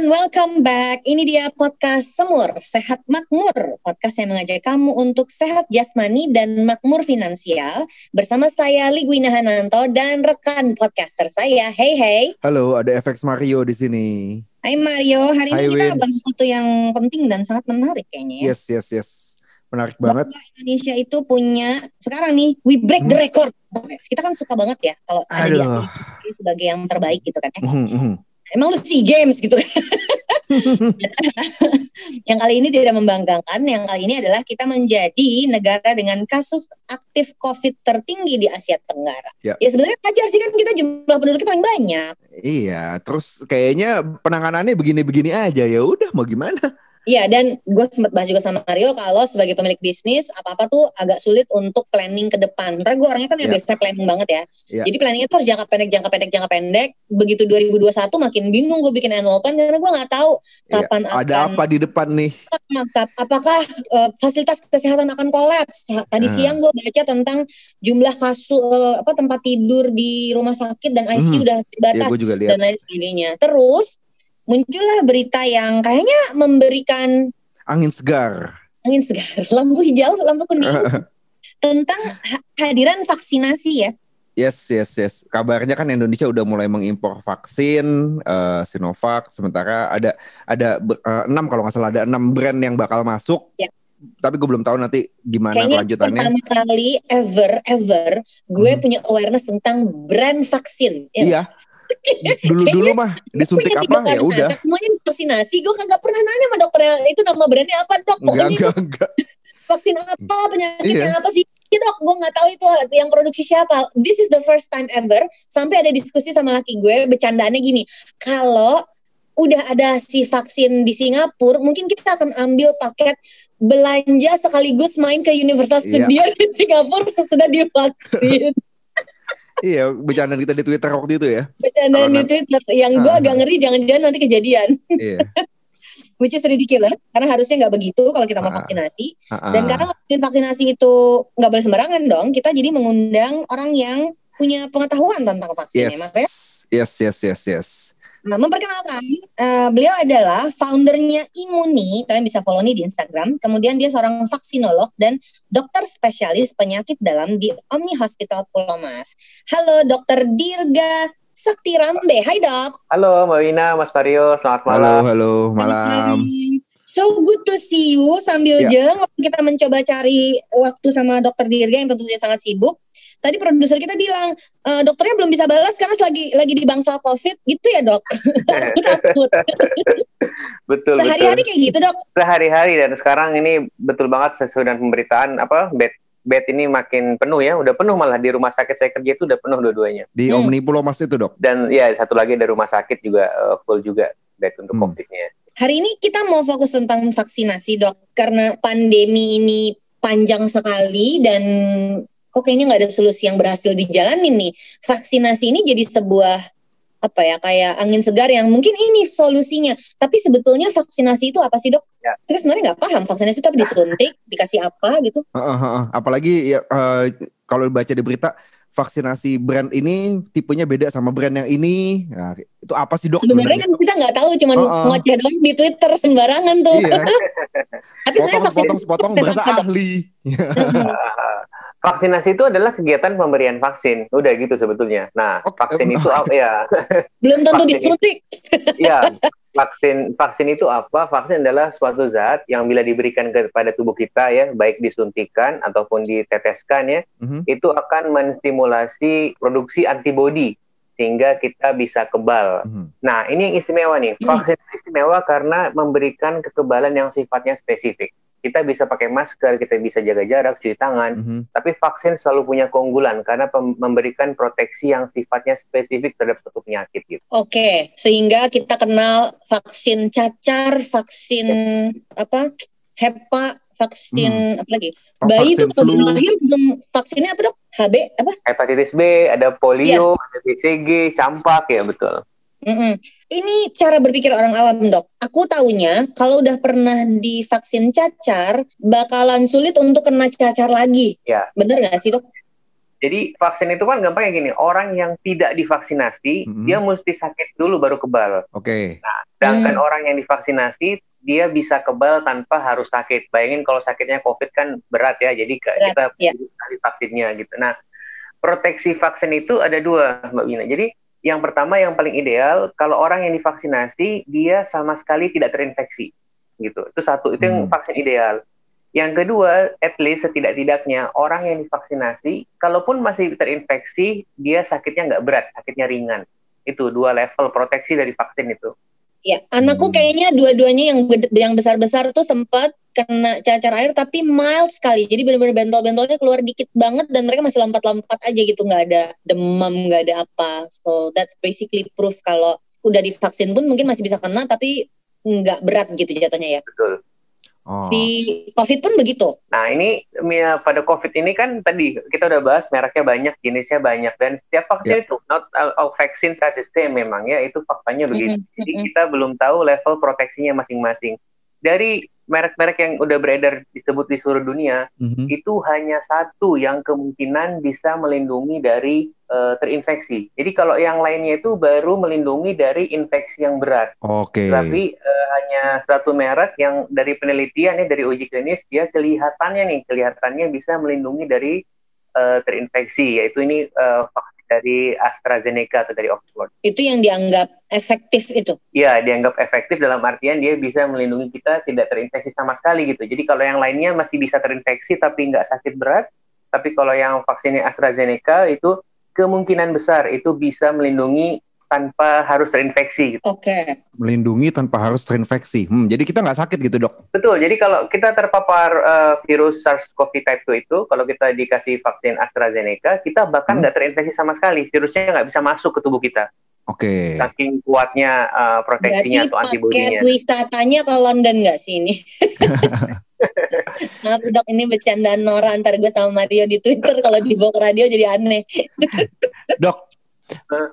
Welcome back. Ini dia podcast Semur, Sehat Makmur. Podcast yang mengajak kamu untuk sehat jasmani dan makmur finansial. Bersama saya Ligwina Hananto dan rekan podcaster saya. Hey hey. Halo, ada FX Mario di sini. Hai Mario, hari Hai, ini kita bahas sesuatu yang penting dan sangat menarik kayaknya ya. Yes, yes, yes. Menarik banget. Bahwa Indonesia itu punya sekarang nih we break the record. Kita kan suka banget ya kalau ada Aduh. Sebagai yang terbaik gitu kan. ya. Mhm, mhm. Emang lu SEA Games gitu. yang kali ini tidak membanggakan, yang kali ini adalah kita menjadi negara dengan kasus aktif COVID tertinggi di Asia Tenggara. Ya. sebenarnya wajar sih kan kita jumlah penduduknya paling banyak. Iya, terus kayaknya penanganannya begini-begini aja ya. Udah mau gimana? Iya dan gue sempat bahas juga sama Mario kalau sebagai pemilik bisnis apa-apa tuh agak sulit untuk planning ke depan. Karena gue orangnya kan yang Ya. biasa planning banget ya. Ya. Jadi planningnya tuh harus jangka pendek, jangka pendek, jangka pendek. Begitu 2021 makin bingung gue bikin annual plan karena gue nggak tahu Iya, kapan Ada akan apa di depan nih? Maka, apakah eh, fasilitas kesehatan akan kolaps? Tadi Hmm. siang gue baca tentang jumlah kasus eh, apa tempat tidur di rumah sakit dan ICU Hmm. udah terbatas lihat. dan lain sebagainya. Terus muncullah berita yang kayaknya memberikan Angin segar. angin segar, lampu hijau, lampu kuning tentang ha- kehadiran vaksinasi ya. Yes, yes, yes. Kabarnya kan Indonesia udah mulai mengimpor vaksin eh, Sinovac. Sementara ada ada eh, enam kalau nggak salah ada enam brand yang bakal masuk. Ya. Tapi gue belum tahu nanti gimana Kayaknya kelanjutannya. pertama kali ever ever gue Hmm. punya awareness tentang brand vaksin. Ya, Iya. Dulu-dulu mah disuntik apa ya udah. Semuanya vaksinasi. Gue kagak pernah nanya sama dokter itu nama brandnya apa dok? Enggak, Pokoknya itu enggak, enggak. vaksin apa penyakitnya Iya. apa sih? Ya dok, gue nggak tahu itu yang produksi siapa. This is the first time ever. Sampai ada diskusi sama laki gue, bercandaannya gini. Kalau udah ada si vaksin di Singapura, mungkin kita akan ambil paket belanja sekaligus main ke Universal Iya. Studio di Singapura sesudah divaksin. Iya, bercanda kita di Twitter waktu itu ya. Bercandaan di Twitter. Yang gue Ah. agak ngeri, jangan-jangan nanti kejadian. Iya. Which is ridiculous, karena harusnya nggak begitu kalau kita mau Ah. vaksinasi. Dan karena vaksin vaksinasi itu nggak boleh sembarangan dong, kita jadi mengundang orang yang punya pengetahuan tentang vaksin yes. ya, makanya. yes, yes, yes, yes. Nah, memperkenalkan, eh, beliau adalah foundernya Imuni, kalian bisa follow nih di Instagram. Kemudian dia seorang vaksinolog dan dokter spesialis penyakit dalam di Omni Hospital Pulau Mas. Halo, Dokter Dirga Sakti Rambe. Hai dok. Halo Mbak Wina, Mas Mario, selamat Halo, malam. halo, Selamat malam. So good to see you sambil Ya. jeng waktu kita mencoba cari waktu sama dokter Dirga yang tentu saja sangat sibuk. Tadi produser kita bilang "E, dokternya belum bisa balas karena lagi lagi di bangsal covid gitu ya dok. Aku takut. Betul, Sehari-hari betul. kayak gitu dok. Sehari-hari dan sekarang ini betul banget sesuai dengan pemberitaan apa bed bed ini makin penuh ya, udah penuh malah di rumah sakit saya kerja itu udah penuh dua-duanya. Di Hmm. Omni Pulau Mas itu, Dok. Dan ya satu lagi dari rumah sakit juga eh, full juga bed untuk Hmm. COVID-nya. Hari ini kita mau fokus tentang vaksinasi dok karena pandemi ini panjang sekali dan kok kayaknya nggak ada solusi yang berhasil dijalanin nih. Vaksinasi ini jadi sebuah apa ya kayak angin segar yang mungkin ini solusinya. Tapi sebetulnya vaksinasi itu apa sih dok? Ya. Kita sebenarnya nggak paham vaksinasi itu apa disuntik, dikasih apa gitu. Apalagi ya eh, kalau baca di berita vaksinasi brand ini tipenya beda sama brand yang ini. Nah, itu apa sih, Dok? Sebenarnya kan kita nggak tahu, cuman Oh, oh. ngoceh doang di Twitter sembarangan tuh. Iya, Tapi sebenarnya vaksin potong, potong, itu berasa ahli. Vaksinasi itu adalah kegiatan pemberian vaksin, udah gitu sebetulnya. Nah, Oke, vaksin itu apa ya? belum tentu disuntik. ya, vaksin vaksin itu apa? Vaksin adalah suatu zat yang bila diberikan kepada tubuh kita ya, baik disuntikan ataupun diteteskan ya, Mhm. itu akan menstimulasi produksi antibodi sehingga kita bisa kebal. Mhm. Nah, ini yang istimewa nih. Vaksin itu istimewa karena memberikan kekebalan yang sifatnya spesifik. Kita bisa pakai masker, kita bisa jaga jarak, cuci tangan, Mhm. tapi vaksin selalu punya keunggulan karena memberikan proteksi yang sifatnya spesifik terhadap suatu penyakit gitu. Oke, sehingga kita kenal vaksin cacar, vaksin apa, hepa, vaksin apa lagi? Bayi itu Hmm. Vaksin kalau flu. baru lahir belum vaksinnya apa dok? HB apa? Hepatitis B, ada polio, ada BCG, campak ya betul. Mm-mm. Ini cara berpikir orang awam dok. Aku taunya kalau udah pernah divaksin cacar, bakalan sulit untuk kena cacar lagi. Ya. Bener nggak sih dok? Jadi vaksin itu kan gampangnya gini, orang yang tidak divaksinasi, Mhm. dia mesti sakit dulu baru kebal. Oke. Sedangkan Hmm. orang yang divaksinasi, dia bisa kebal tanpa harus sakit. Bayangin kalau sakitnya COVID kan berat ya, jadi Berat, kita ya. vaksinnya gitu. Nah, proteksi vaksin itu ada dua, Mbak Wina. Jadi yang pertama yang paling ideal, kalau orang yang divaksinasi, dia sama sekali tidak terinfeksi. Gitu. Itu satu, itu yang Hmm. vaksin ideal. Yang kedua, at least setidak-tidaknya orang yang divaksinasi, kalaupun masih terinfeksi, dia sakitnya nggak berat, sakitnya ringan. Itu dua level proteksi dari vaksin itu. Ya, anakku Hmm. kayaknya dua-duanya yang gede- yang besar-besar tuh sempat kena cacar air tapi mild sekali. Jadi benar-benar bentol-bentolnya keluar dikit banget dan mereka masih lompat-lompat aja gitu, nggak ada demam, nggak ada apa. So that's basically proof kalau udah divaksin pun mungkin masih bisa kena tapi nggak berat gitu jatuhnya ya. Betul. Oh. Si COVID pun begitu. Nah ini ya, pada COVID ini kan tadi kita udah bahas mereknya banyak, jenisnya banyak dan setiap vaksin itu not all, all vaccines are the same memang ya itu faktanya begitu. Mhm, Jadi mhm. kita belum tahu level proteksinya masing-masing. Dari merek-merek yang udah beredar disebut di seluruh dunia Mhm. itu hanya satu yang kemungkinan bisa melindungi dari eh, terinfeksi. Jadi kalau yang lainnya itu baru melindungi dari infeksi yang berat. Oke. Tapi eh, hanya satu merek yang dari penelitian ya dari uji klinis dia kelihatannya nih kelihatannya bisa melindungi dari eh, terinfeksi yaitu ini vaksin dari AstraZeneca atau dari Oxford. Itu yang dianggap efektif itu. Ya dianggap efektif dalam artian dia bisa melindungi kita tidak terinfeksi sama sekali gitu. Jadi kalau yang lainnya masih bisa terinfeksi tapi nggak sakit berat. Tapi kalau yang vaksinnya AstraZeneca itu kemungkinan besar itu bisa melindungi tanpa harus terinfeksi gitu. Oke. Melindungi tanpa harus terinfeksi. Hmm, jadi kita nggak sakit gitu dok? Betul, jadi kalau kita terpapar eh, virus SARS-CoV type 2 itu, kalau kita dikasih vaksin AstraZeneca, kita bahkan Hmm. nggak terinfeksi sama sekali. Virusnya nggak bisa masuk ke tubuh kita. Oke. Saking kuatnya eh, proteksinya Berarti atau paket antibodinya. wisatanya ke London nggak sih ini? Maaf dok, ini bercandaan Nora antar gue sama Mario di Twitter. Kalau dibawa ke radio jadi aneh. Dok,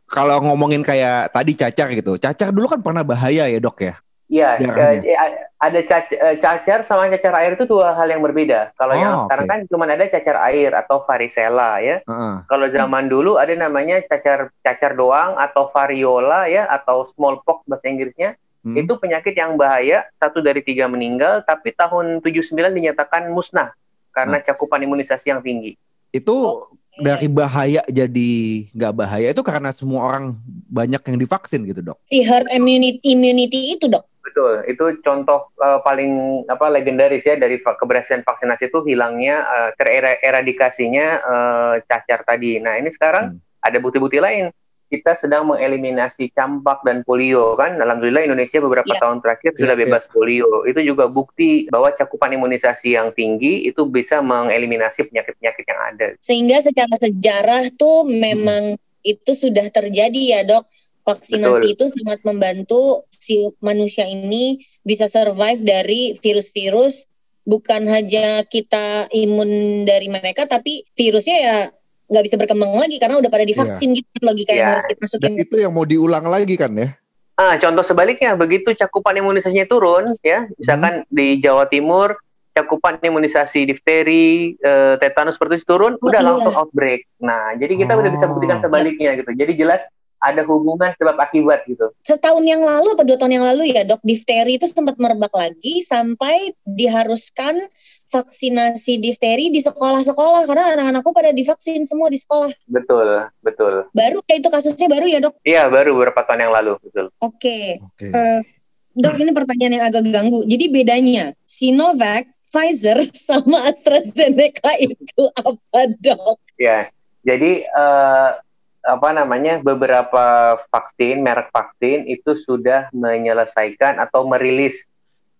kalau ngomongin kayak tadi cacar gitu, cacar dulu kan pernah bahaya ya dok ya? Iya, eh, eh, ada cac- eh, cacar sama cacar air itu dua hal yang berbeda. Kalau Oh, yang sekarang kan cuma ada cacar air atau varicella ya. Heeh. Kalau zaman dulu ada namanya cacar cacar doang atau variola ya atau smallpox bahasa Inggrisnya. Hmm. Itu penyakit yang bahaya, satu dari tiga meninggal, tapi tahun 79 dinyatakan musnah karena cakupan imunisasi yang tinggi. Itu dari bahaya jadi nggak bahaya itu karena semua orang banyak yang divaksin gitu dok? Si herd immunity, immunity itu dok. Betul, itu contoh eh, paling apa legendaris ya dari keberhasilan vaksinasi itu hilangnya eh, tereradikasinya eh, cacar tadi. Nah ini sekarang Hmm. ada bukti-bukti lain. Kita sedang mengeliminasi campak dan polio kan. Alhamdulillah Indonesia beberapa Iya. tahun terakhir Iya, sudah iya. bebas polio. Itu juga bukti bahwa cakupan imunisasi yang tinggi itu bisa mengeliminasi penyakit-penyakit yang ada. Sehingga secara sejarah tuh memang itu sudah terjadi ya dok. Vaksinasi Betul. itu sangat membantu si manusia ini bisa survive dari virus-virus. Bukan hanya kita imun dari mereka, tapi virusnya ya nggak bisa berkembang lagi karena udah pada divaksin gitu logika yang Iya. harus kita Dan masukin. itu yang mau diulang lagi kan ya? Ah, contoh sebaliknya, begitu cakupan imunisasinya turun, ya, misalkan di Jawa Timur cakupan imunisasi difteri, eh, tetanus seperti itu turun, Oh, udah iya. langsung outbreak. Nah, jadi kita udah bisa Oh. buktikan sebaliknya gitu. Jadi jelas ada hubungan sebab akibat gitu. setahun yang lalu atau dua tahun yang lalu ya dok difteri itu sempat merebak lagi sampai diharuskan vaksinasi difteri di sekolah-sekolah karena anak-anakku pada divaksin semua di sekolah Betul, betul. baru ya itu kasusnya baru ya dok Iya, baru beberapa tahun yang lalu, betul. oke Oke. Eh, dok ini pertanyaan yang agak ganggu jadi bedanya Sinovac Pfizer sama AstraZeneca itu apa dok Ya, jadi eh, apa namanya beberapa vaksin, merek vaksin itu sudah menyelesaikan atau merilis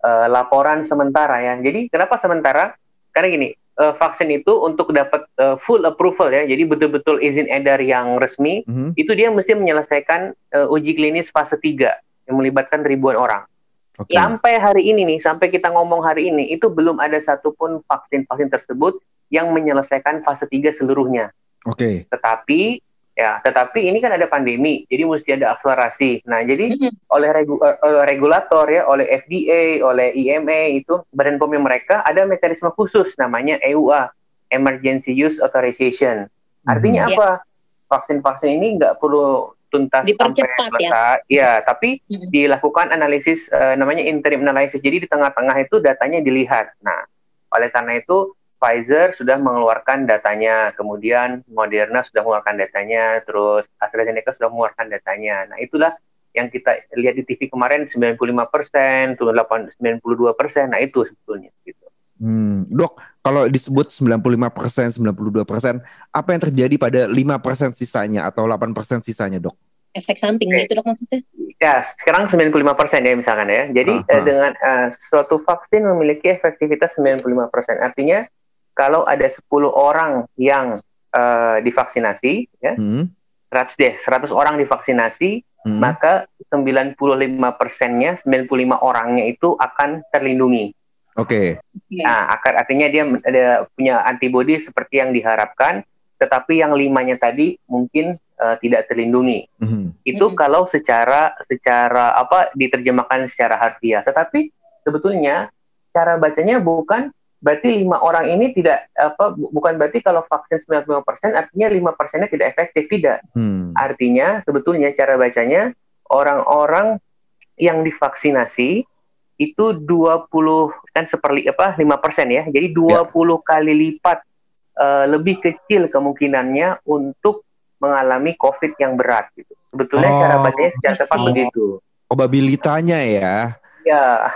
eh, laporan sementara ya. Jadi kenapa sementara? Karena gini, eh, vaksin itu untuk dapat eh, full approval ya, jadi betul-betul izin edar yang resmi, Mhm. itu dia mesti menyelesaikan eh, uji klinis fase 3 yang melibatkan ribuan orang. Oke. Sampai hari ini nih, sampai kita ngomong hari ini, itu belum ada satupun vaksin-vaksin tersebut yang menyelesaikan fase 3 seluruhnya. Oke. Tetapi Ya, tetapi ini kan ada pandemi, jadi mesti ada akselerasi. Nah, jadi oleh regu- oleh regulator ya, oleh FDA, oleh IMA itu Badan POM mereka ada mekanisme khusus namanya EUA, Emergency Use Authorization. Artinya Mhm. apa? Vaksin-vaksin ini nggak perlu tuntas Dipercepat sampai ya. selesai. Ya, tapi Mhm. dilakukan analisis eh, namanya interim analysis. Jadi di tengah-tengah itu datanya dilihat. Nah, oleh karena itu Pfizer sudah mengeluarkan datanya, kemudian Moderna sudah mengeluarkan datanya, terus AstraZeneca sudah mengeluarkan datanya. Nah, itulah yang kita lihat di TV kemarin 95 persen, turun 92 persen. Nah, itu sebetulnya gitu. Hmm, dok, kalau disebut 95%, 92%, apa yang terjadi pada 5% sisanya atau 8% sisanya, dok? Efek samping Oke. gitu dok maksudnya. Ya, sekarang 95 persen ya misalkan ya. Jadi Aha. eh, dengan eh, suatu vaksin memiliki efektivitas 95 persen. Artinya kalau ada 10 orang yang eh, divaksinasi, ya, Hmm, 100 deh, 100 orang divaksinasi, hmm. maka 95 persennya, 95 orangnya itu akan terlindungi. Oke, Nah, akan artinya dia ada punya antibodi seperti yang diharapkan, tetapi yang limanya tadi mungkin eh, tidak terlindungi. Mhm. Itu Mm-mm. kalau secara secara apa diterjemahkan secara harfiah. Tetapi sebetulnya cara bacanya bukan berarti lima orang ini tidak apa bu- bukan berarti kalau vaksin 95% artinya lima persennya tidak efektif tidak. Hmm. Artinya sebetulnya cara bacanya orang-orang yang divaksinasi itu 20 kan seperli apa 5% ya. Jadi 20 kali lipat eh, lebih kecil kemungkinannya untuk mengalami COVID yang berat gitu. Sebetulnya Oh, cara bacanya secara tepat begitu. Probabilitanya ya, Ya,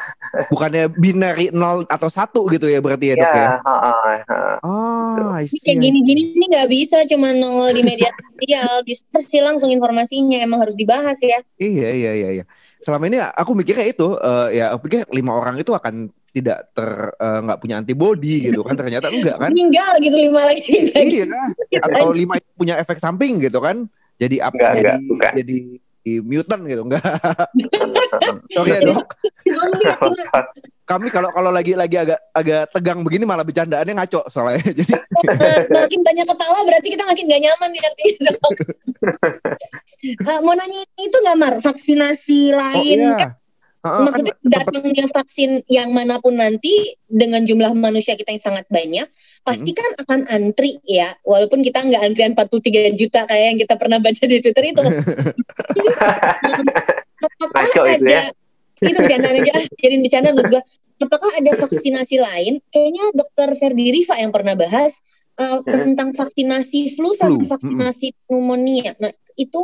bukannya binary 0 atau 1 gitu ya berarti ya, dok ya? ya, ha, ha, ha. Oh, I see, kayak gini-gini ini nggak bisa cuma nongol di media sosial, dispersi langsung informasinya emang harus dibahas ya. Iya iya iya iya. Selama ini aku mikirnya itu eh, ya aku pikir lima orang itu akan tidak ter eh, nggak punya antibody gitu kan ternyata enggak kan? Meninggal gitu lima lagi. iya atau lima itu punya efek samping gitu kan? Jadi apa Enggak, jadi enggak, bukan. jadi mutant gitu enggak? Sorry ya dok. Kami kalau kalau lagi lagi agak agak tegang begini malah bercandaannya ngaco soalnya. Jadi Nah, makin banyak ketawa berarti kita makin gak nyaman nih artinya dok. Eh, mau nanya itu nggak Mar vaksinasi oh lain iya. kan Kan maksudnya sempet- datangnya vaksin yang mana pun nanti dengan jumlah manusia kita yang sangat banyak pasti kan akan antri ya. Walaupun kita nggak antrian 43 juta kayak yang kita pernah baca di Twitter itu. Apakah Ngaco itu ada ya. itu bercandaan aja jadiin bercanda menurut gua. Apakah ada vaksinasi lain? Kayaknya dokter Ferdi Rifa yang pernah bahas uh, tentang vaksinasi flu sama Flu, vaksinasi pneumonia. Nah itu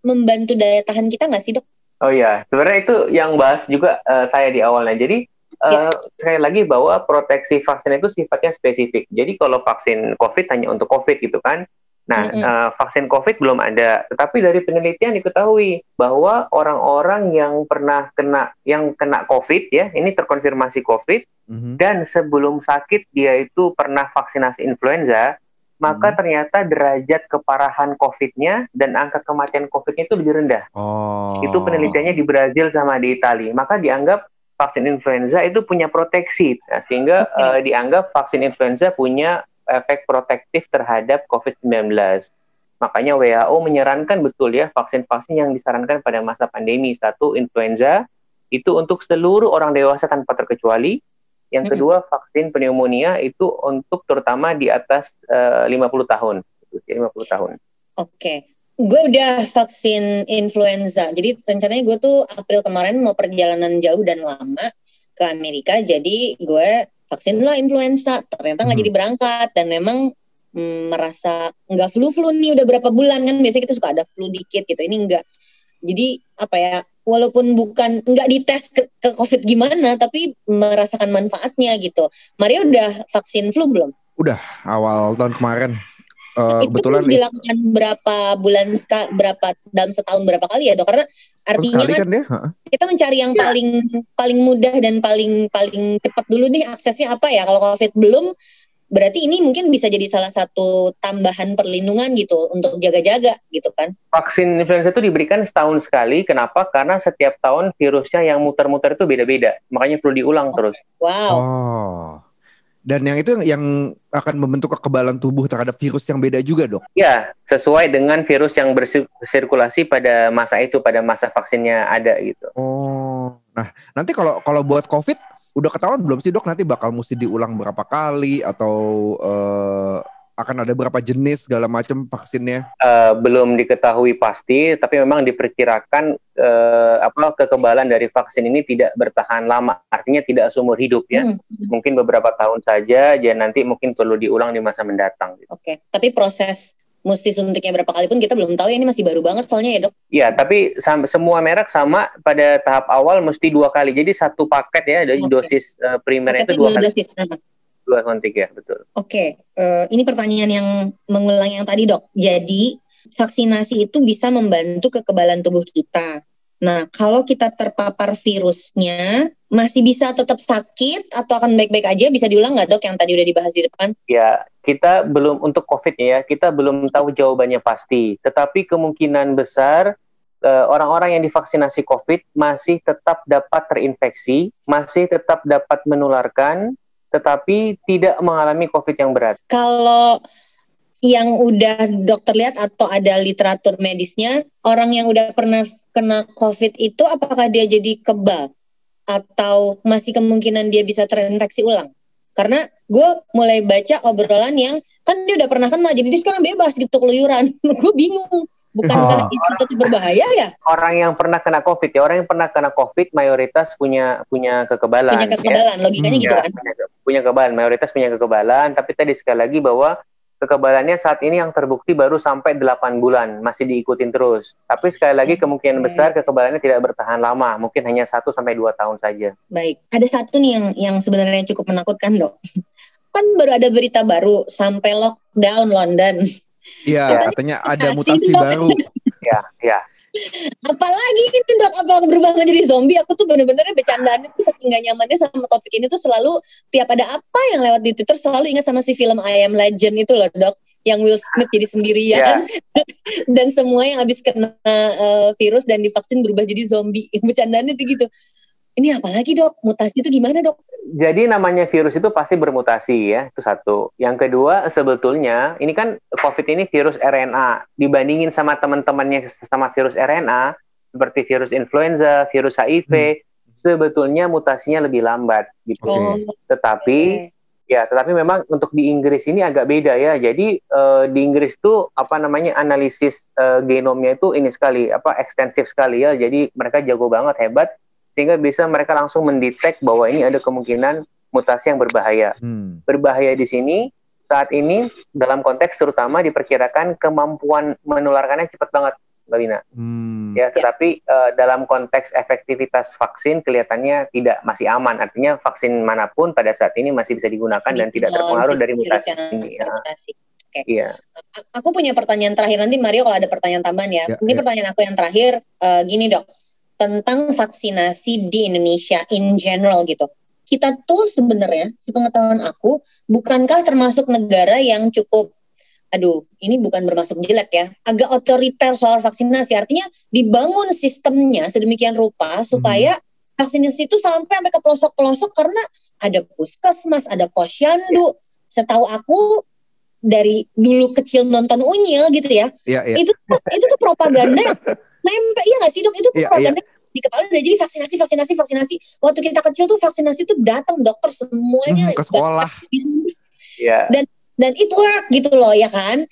membantu daya tahan kita nggak sih dok Oh iya, sebenarnya itu yang bahas juga eh, saya di awalnya. Jadi eh, Ya. sekali lagi bahwa proteksi vaksin itu sifatnya spesifik. Jadi kalau vaksin COVID hanya untuk COVID gitu kan. Nah, Mm-mm. eh, vaksin COVID belum ada. Tetapi dari penelitian diketahui bahwa orang-orang yang pernah kena yang kena COVID ya, ini terkonfirmasi COVID Mhm. dan sebelum sakit dia itu pernah vaksinasi influenza, maka Hmm. ternyata derajat keparahan COVID-nya dan angka kematian COVID-nya itu lebih rendah. Oh. Itu penelitiannya di Brazil sama di Italia. Maka dianggap vaksin influenza itu punya proteksi, Nah, sehingga Oke. eh, dianggap vaksin influenza punya efek protektif terhadap COVID-19. Makanya WHO menyarankan betul ya vaksin-vaksin yang disarankan pada masa pandemi. Satu influenza itu untuk seluruh orang dewasa tanpa terkecuali. Yang kedua vaksin pneumonia itu untuk terutama di atas eh, 50 tahun. Usia 50 tahun. Oke, gue udah vaksin influenza. Jadi rencananya gue tuh April kemarin mau perjalanan jauh dan lama ke Amerika. Jadi gue vaksin lah influenza. Ternyata nggak Hmm. jadi berangkat dan memang mm, merasa nggak flu-flu nih udah berapa bulan kan. Biasanya kita suka ada flu dikit gitu. Ini enggak. Jadi apa ya? Walaupun bukan nggak dites ke, ke COVID gimana, tapi merasakan manfaatnya gitu. Maria udah vaksin flu belum? awal tahun kemarin eh, itu kebetulan is- dilakukan berapa bulan ska, berapa dalam setahun berapa kali ya dok karena artinya kan kan kita mencari yang paling paling mudah dan paling paling cepat dulu nih aksesnya apa ya kalau covid belum berarti ini mungkin bisa jadi salah satu tambahan perlindungan gitu untuk jaga-jaga gitu kan Vaksin influenza itu diberikan setahun sekali. Kenapa? Karena setiap tahun virusnya yang muter-muter itu beda-beda. Makanya perlu diulang terus. wow Oh. Dan yang itu yang, yang akan membentuk kekebalan tubuh terhadap virus yang beda juga dok. Ya, sesuai dengan virus yang bersirkulasi pada masa itu, pada masa vaksinnya ada gitu. Oh, nah nanti kalau kalau buat COVID udah ketahuan belum sih dok nanti bakal mesti diulang berapa kali atau uh, akan ada berapa jenis segala macam vaksinnya? Uh, belum diketahui pasti, tapi memang diperkirakan uh, apa kekebalan dari vaksin ini tidak bertahan lama, artinya tidak seumur hidup ya. Hmm. Mungkin beberapa tahun saja, jadi nanti mungkin perlu diulang di masa mendatang. Gitu. Oke, okay. tapi proses mesti suntiknya berapa kali pun kita belum tahu ya ini masih baru banget soalnya ya dok. Iya tapi semua merek sama pada tahap awal mesti dua kali jadi satu paket ya dari okay. dosis uh, primer itu dua, kali. Dosis. Dua suntik ya betul. Oke okay. uh, eh, ini pertanyaan yang mengulang yang tadi dok. Jadi vaksinasi itu bisa membantu kekebalan tubuh kita. Nah, kalau kita terpapar virusnya, masih bisa tetap sakit atau akan baik-baik aja? Bisa diulang nggak dok yang tadi udah dibahas di depan? Ya, kita belum untuk COVID ya, kita belum tahu jawabannya pasti. Tetapi kemungkinan besar eh, orang-orang yang divaksinasi COVID masih tetap dapat terinfeksi, masih tetap dapat menularkan, tetapi tidak mengalami COVID yang berat. Kalau yang udah dokter lihat atau ada literatur medisnya, orang yang udah pernah kena COVID itu apakah dia jadi kebal atau masih kemungkinan dia bisa terinfeksi ulang? Karena gue mulai baca obrolan yang kan dia udah pernah kena, jadi dia sekarang bebas gitu keluyuran. gue bingung. Bukankah oh. itu tetap berbahaya ya? Orang yang pernah kena COVID ya, orang yang pernah kena COVID mayoritas punya punya kekebalan. Punya kekebalan, ya. logikanya hmm. gitu kan? Punya, punya kekebalan, mayoritas punya kekebalan. Tapi tadi sekali lagi bahwa kekebalannya saat ini yang terbukti baru sampai 8 bulan, masih diikutin terus. Tapi sekali lagi kemungkinan besar kekebalannya tidak bertahan lama, mungkin hanya 1 sampai 2 tahun saja. Baik, ada satu nih yang yang sebenarnya cukup menakutkan, Dok. Kan baru ada berita baru sampai lockdown London. Iya, katanya ada mutasi baru. Iya, iya apalagi itu dok? Apa berubah menjadi zombie? Aku tuh bener-bener bercandaan itu saking gak nyamannya sama topik ini tuh selalu tiap ada apa yang lewat di Twitter selalu ingat sama si film I Am Legend itu loh dok yang Will Smith jadi sendirian. Yeah. dan semua yang habis kena uh, virus dan divaksin berubah jadi zombie. Bercandaan itu gitu ini apalagi dok mutasi itu gimana dok jadi namanya virus itu pasti bermutasi ya, itu satu. Yang kedua, sebetulnya ini kan COVID ini virus RNA. Dibandingin sama teman-temannya sama virus RNA, seperti virus influenza, virus HIV, hmm. sebetulnya mutasinya lebih lambat gitu. Okay. Tetapi okay. ya, tetapi memang untuk di Inggris ini agak beda ya. Jadi uh, di Inggris tuh apa namanya analisis uh, genomnya itu ini sekali, apa ekstensif sekali ya. Jadi mereka jago banget, hebat sehingga bisa mereka langsung mendetek bahwa ini ada kemungkinan mutasi yang berbahaya. Hmm. Berbahaya di sini saat ini dalam konteks terutama diperkirakan kemampuan menularkannya cepat banget, Mbak Lina. Hmm. Ya, tetapi uh, dalam konteks efektivitas vaksin kelihatannya tidak masih aman. Artinya vaksin mana pun pada saat ini masih bisa digunakan masih dan tidak terpengaruh dari mutasi ini. Ya. Oke. Iya. Aku punya pertanyaan terakhir nanti Mario kalau ada pertanyaan tambahan ya. ya ini ya. pertanyaan aku yang terakhir uh, gini dok tentang vaksinasi di Indonesia in general gitu. Kita tuh sebenarnya, sepengetahuan aku, bukankah termasuk negara yang cukup, aduh, ini bukan bermasuk jelek ya, agak otoriter soal vaksinasi. Artinya dibangun sistemnya sedemikian rupa supaya hmm. vaksinasi itu sampai sampai ke pelosok-pelosok karena ada puskesmas, ada posyandu. Setahu aku dari dulu kecil nonton unyil gitu ya, ya, ya. itu itu tuh propaganda nempel iya gak sih dok itu yeah, propaganda yeah. di kepala udah jadi vaksinasi vaksinasi vaksinasi waktu kita kecil tuh vaksinasi tuh datang dokter semuanya hmm, ke sekolah yeah. dan dan itu work gitu loh ya kan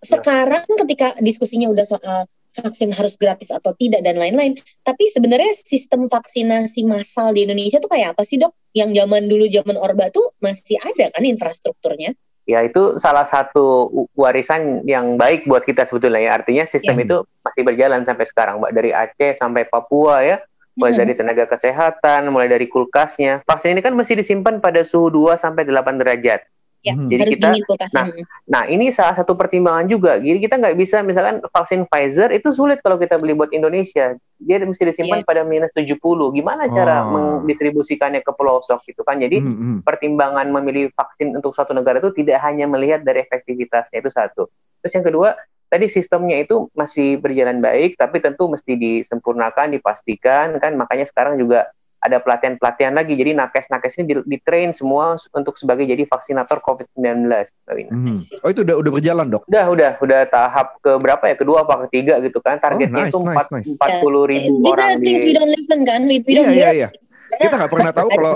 sekarang ketika diskusinya udah soal vaksin harus gratis atau tidak dan lain-lain. Tapi sebenarnya sistem vaksinasi massal di Indonesia tuh kayak apa sih dok? Yang zaman dulu zaman Orba tuh masih ada kan infrastrukturnya? Ya itu salah satu warisan yang baik buat kita sebetulnya ya. Artinya sistem ya. itu masih berjalan sampai sekarang. Mbak dari Aceh sampai Papua ya. Mulai dari tenaga kesehatan mulai dari kulkasnya. Vaksin ini kan mesti disimpan pada suhu 2 sampai 8 derajat Ya, hmm. Jadi kita, nah, nah ini salah satu pertimbangan juga. Jadi kita nggak bisa misalkan vaksin Pfizer itu sulit kalau kita beli buat Indonesia. Dia mesti disimpan yeah. pada minus 70. Gimana cara oh. mendistribusikannya ke pelosok gitu kan? Jadi hmm, hmm. pertimbangan memilih vaksin untuk suatu negara itu tidak hanya melihat dari efektivitasnya itu satu. Terus yang kedua, tadi sistemnya itu masih berjalan baik, tapi tentu mesti disempurnakan, dipastikan kan. Makanya sekarang juga ada pelatihan-pelatihan lagi. Jadi nakes-nakes ini di, di train semua untuk sebagai jadi vaksinator COVID-19. Mbak Wina. Mhm. Oh itu udah udah berjalan dok. Udah, udah, udah tahap ke berapa ya? Kedua apa ketiga gitu kan? Targetnya nice, itu nice, empat nice. empat puluh ribu These orang are things we di. don't listen kan, we, we Iya don't iya hear. iya. Kita nggak pernah tahu kalau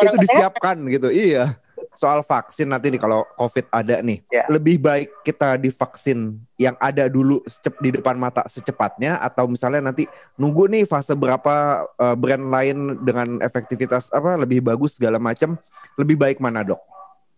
itu disiapkan gitu. Iya. Soal vaksin nanti nih kalau COVID ada nih, Ya. lebih baik kita divaksin yang ada dulu secep di depan mata secepatnya atau misalnya nanti nunggu nih fase berapa eh, brand lain dengan efektivitas apa lebih bagus segala macam, lebih baik mana dok?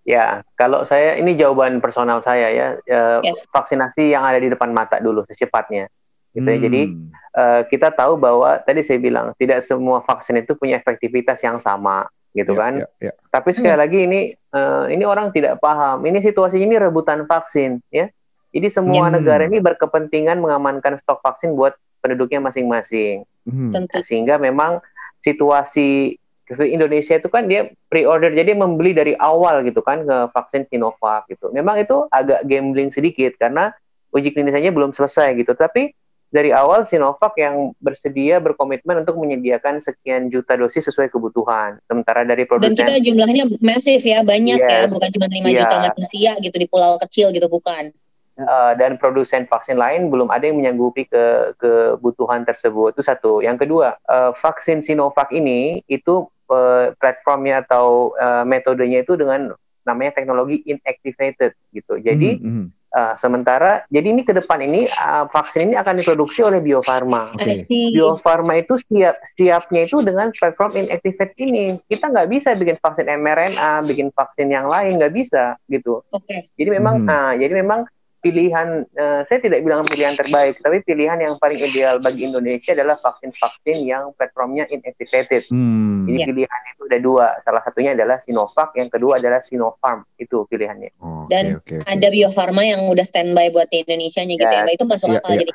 Ya, kalau saya ini jawaban personal saya ya, eh, Yes. vaksinasi yang ada di depan mata dulu secepatnya. Gitu ya. Jadi Hmm. eh, kita tahu bahwa tadi saya bilang tidak semua vaksin itu punya efektivitas yang sama, gitu Ya, kan? ya, ya. Tapi sekali lagi ini eh, ini orang tidak paham. Ini situasinya ini rebutan vaksin, ya. Jadi semua Hmm. negara ini berkepentingan mengamankan stok vaksin buat penduduknya masing-masing. Hmm. Sehingga memang situasi Indonesia itu kan dia pre-order jadi membeli dari awal gitu kan ke vaksin Sinovac gitu. Memang itu agak gambling sedikit karena uji klinisnya belum selesai gitu. Tapi dari awal Sinovac yang bersedia berkomitmen untuk menyediakan sekian juta dosis sesuai kebutuhan. Sementara dari Dan produsen kita jumlahnya masif ya, banyak ya, Yes. bukan cuma 5 Iya. juta manusia gitu di pulau kecil gitu, bukan. eh, dan produsen vaksin lain belum ada yang menyanggupi ke kebutuhan tersebut. Itu satu. Yang kedua, eh, vaksin Sinovac ini itu eh, platformnya atau eh, metodenya itu dengan namanya teknologi inactivated gitu. Jadi Hmm, hmm. Eh, sementara jadi ini ke depan ini eh, vaksin ini akan diproduksi oleh Bio Farma. See. Bio Farma itu siap siapnya itu dengan platform inactivated ini. Kita nggak bisa bikin vaksin mRNA, bikin vaksin yang lain nggak bisa gitu. Oke. Jadi memang, Hmm. nah, jadi memang pilihan, eh, saya tidak bilang pilihan terbaik, tapi pilihan yang paling ideal bagi Indonesia adalah vaksin-vaksin yang platformnya inactivated. Hmm. Jadi Ya. pilihan itu ada dua, salah satunya adalah Sinovac, yang kedua adalah Sinopharm, itu pilihannya. Oke, Dan oke, oke. Ada Bio Farma yang udah standby buat di Indonesia nya gitu Ya. ya, itu masuk Iya, akal iya. jadi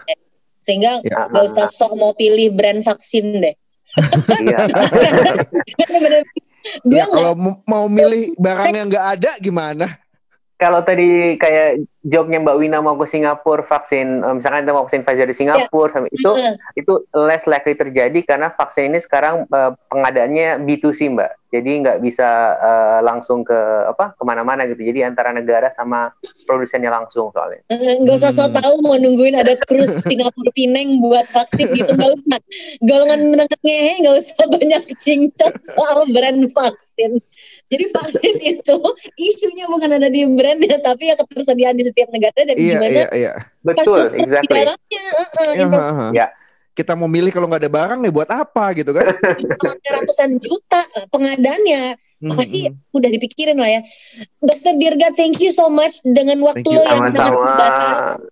sehingga Ya. nggak usah sok mau pilih brand vaksin deh. Iya. Ya kalau mau- mau milih barang yang nggak ada gimana? Kalau tadi kayak jobnya Mbak Wina mau ke Singapura vaksin, eh, misalkan kita mau vaksin Pfizer di Singapura, itu Heeh. itu less likely terjadi karena vaksin ini sekarang eh, pengadaannya B2C mbak. Jadi nggak bisa eh, langsung ke apa ke mana-mana gitu. Jadi antara negara sama produsennya langsung soalnya. Nggak usah sok Hmm. tahu mau nungguin ada cruise Singapura Pineng buat vaksin gitu nggak usah. Golongan menengah ngehe nggak usah banyak cincang soal brand vaksin jadi vaksin itu isunya bukan ada di brandnya tapi ya ketersediaan di setiap negara dan Iya, gimana iya, iya. betul di exactly dalamnya eh, Ya, infrastruktur ha, ha. Ya. Kita mau milih kalau nggak ada barang nih buat apa gitu kan? ratusan juta eh, pengadaannya Hmm, pasti hmm. udah dipikirin lah ya Dokter Dirga thank you so much dengan waktu lo yang sangat terbatas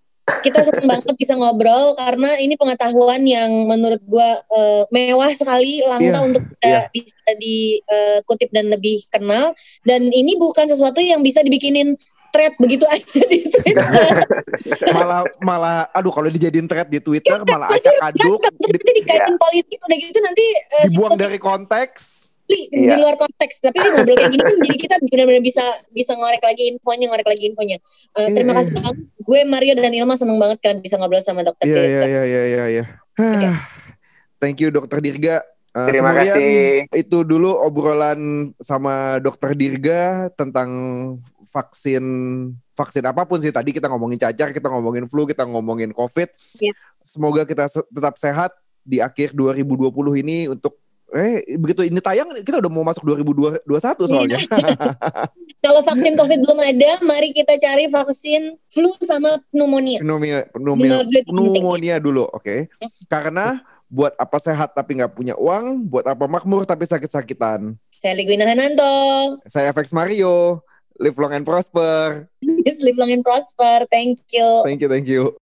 kita senang banget bisa ngobrol karena ini pengetahuan yang menurut gua eh, mewah sekali langka Iya, untuk kita iya. bisa dikutip dan lebih kenal dan ini bukan sesuatu yang bisa dibikinin thread begitu aja di Twitter. malah malah aduh kalau dijadiin thread di Twitter malah acak aduk nanti dikaitin politik udah gitu nanti eh, dibuang situasi dari konteks. Di, di Iya. luar konteks tapi di ngobrol kayak gini kan jadi kita benar-benar bisa bisa ngorek lagi infonya ngorek lagi infonya Eh, Iya, terima iya. kasih banget gue Mario dan Ilma seneng banget kan bisa ngobrol sama dokter Iya iya iya iya iya. iya. Hah, Thank you Dokter Dirga. Eh, terima kemudian kasih Itu dulu obrolan sama Dokter Dirga tentang vaksin vaksin apa pun sih tadi kita ngomongin cacar, kita ngomongin flu, kita ngomongin COVID. Iya. Semoga kita tetap sehat di akhir 2020 ini untuk eh begitu ini tayang kita udah mau masuk 2021 soalnya. Kalau vaksin COVID belum ada, mari kita cari vaksin flu sama pneumonia. pneumonia pneumonia, pneumonia dulu, oke? Karena buat apa sehat tapi nggak punya uang, buat apa makmur tapi sakit-sakitan. Saya Ligwina Hananto. Saya FX Mario, live long and prosper. Live long and prosper. Thank you. Thank you, thank you.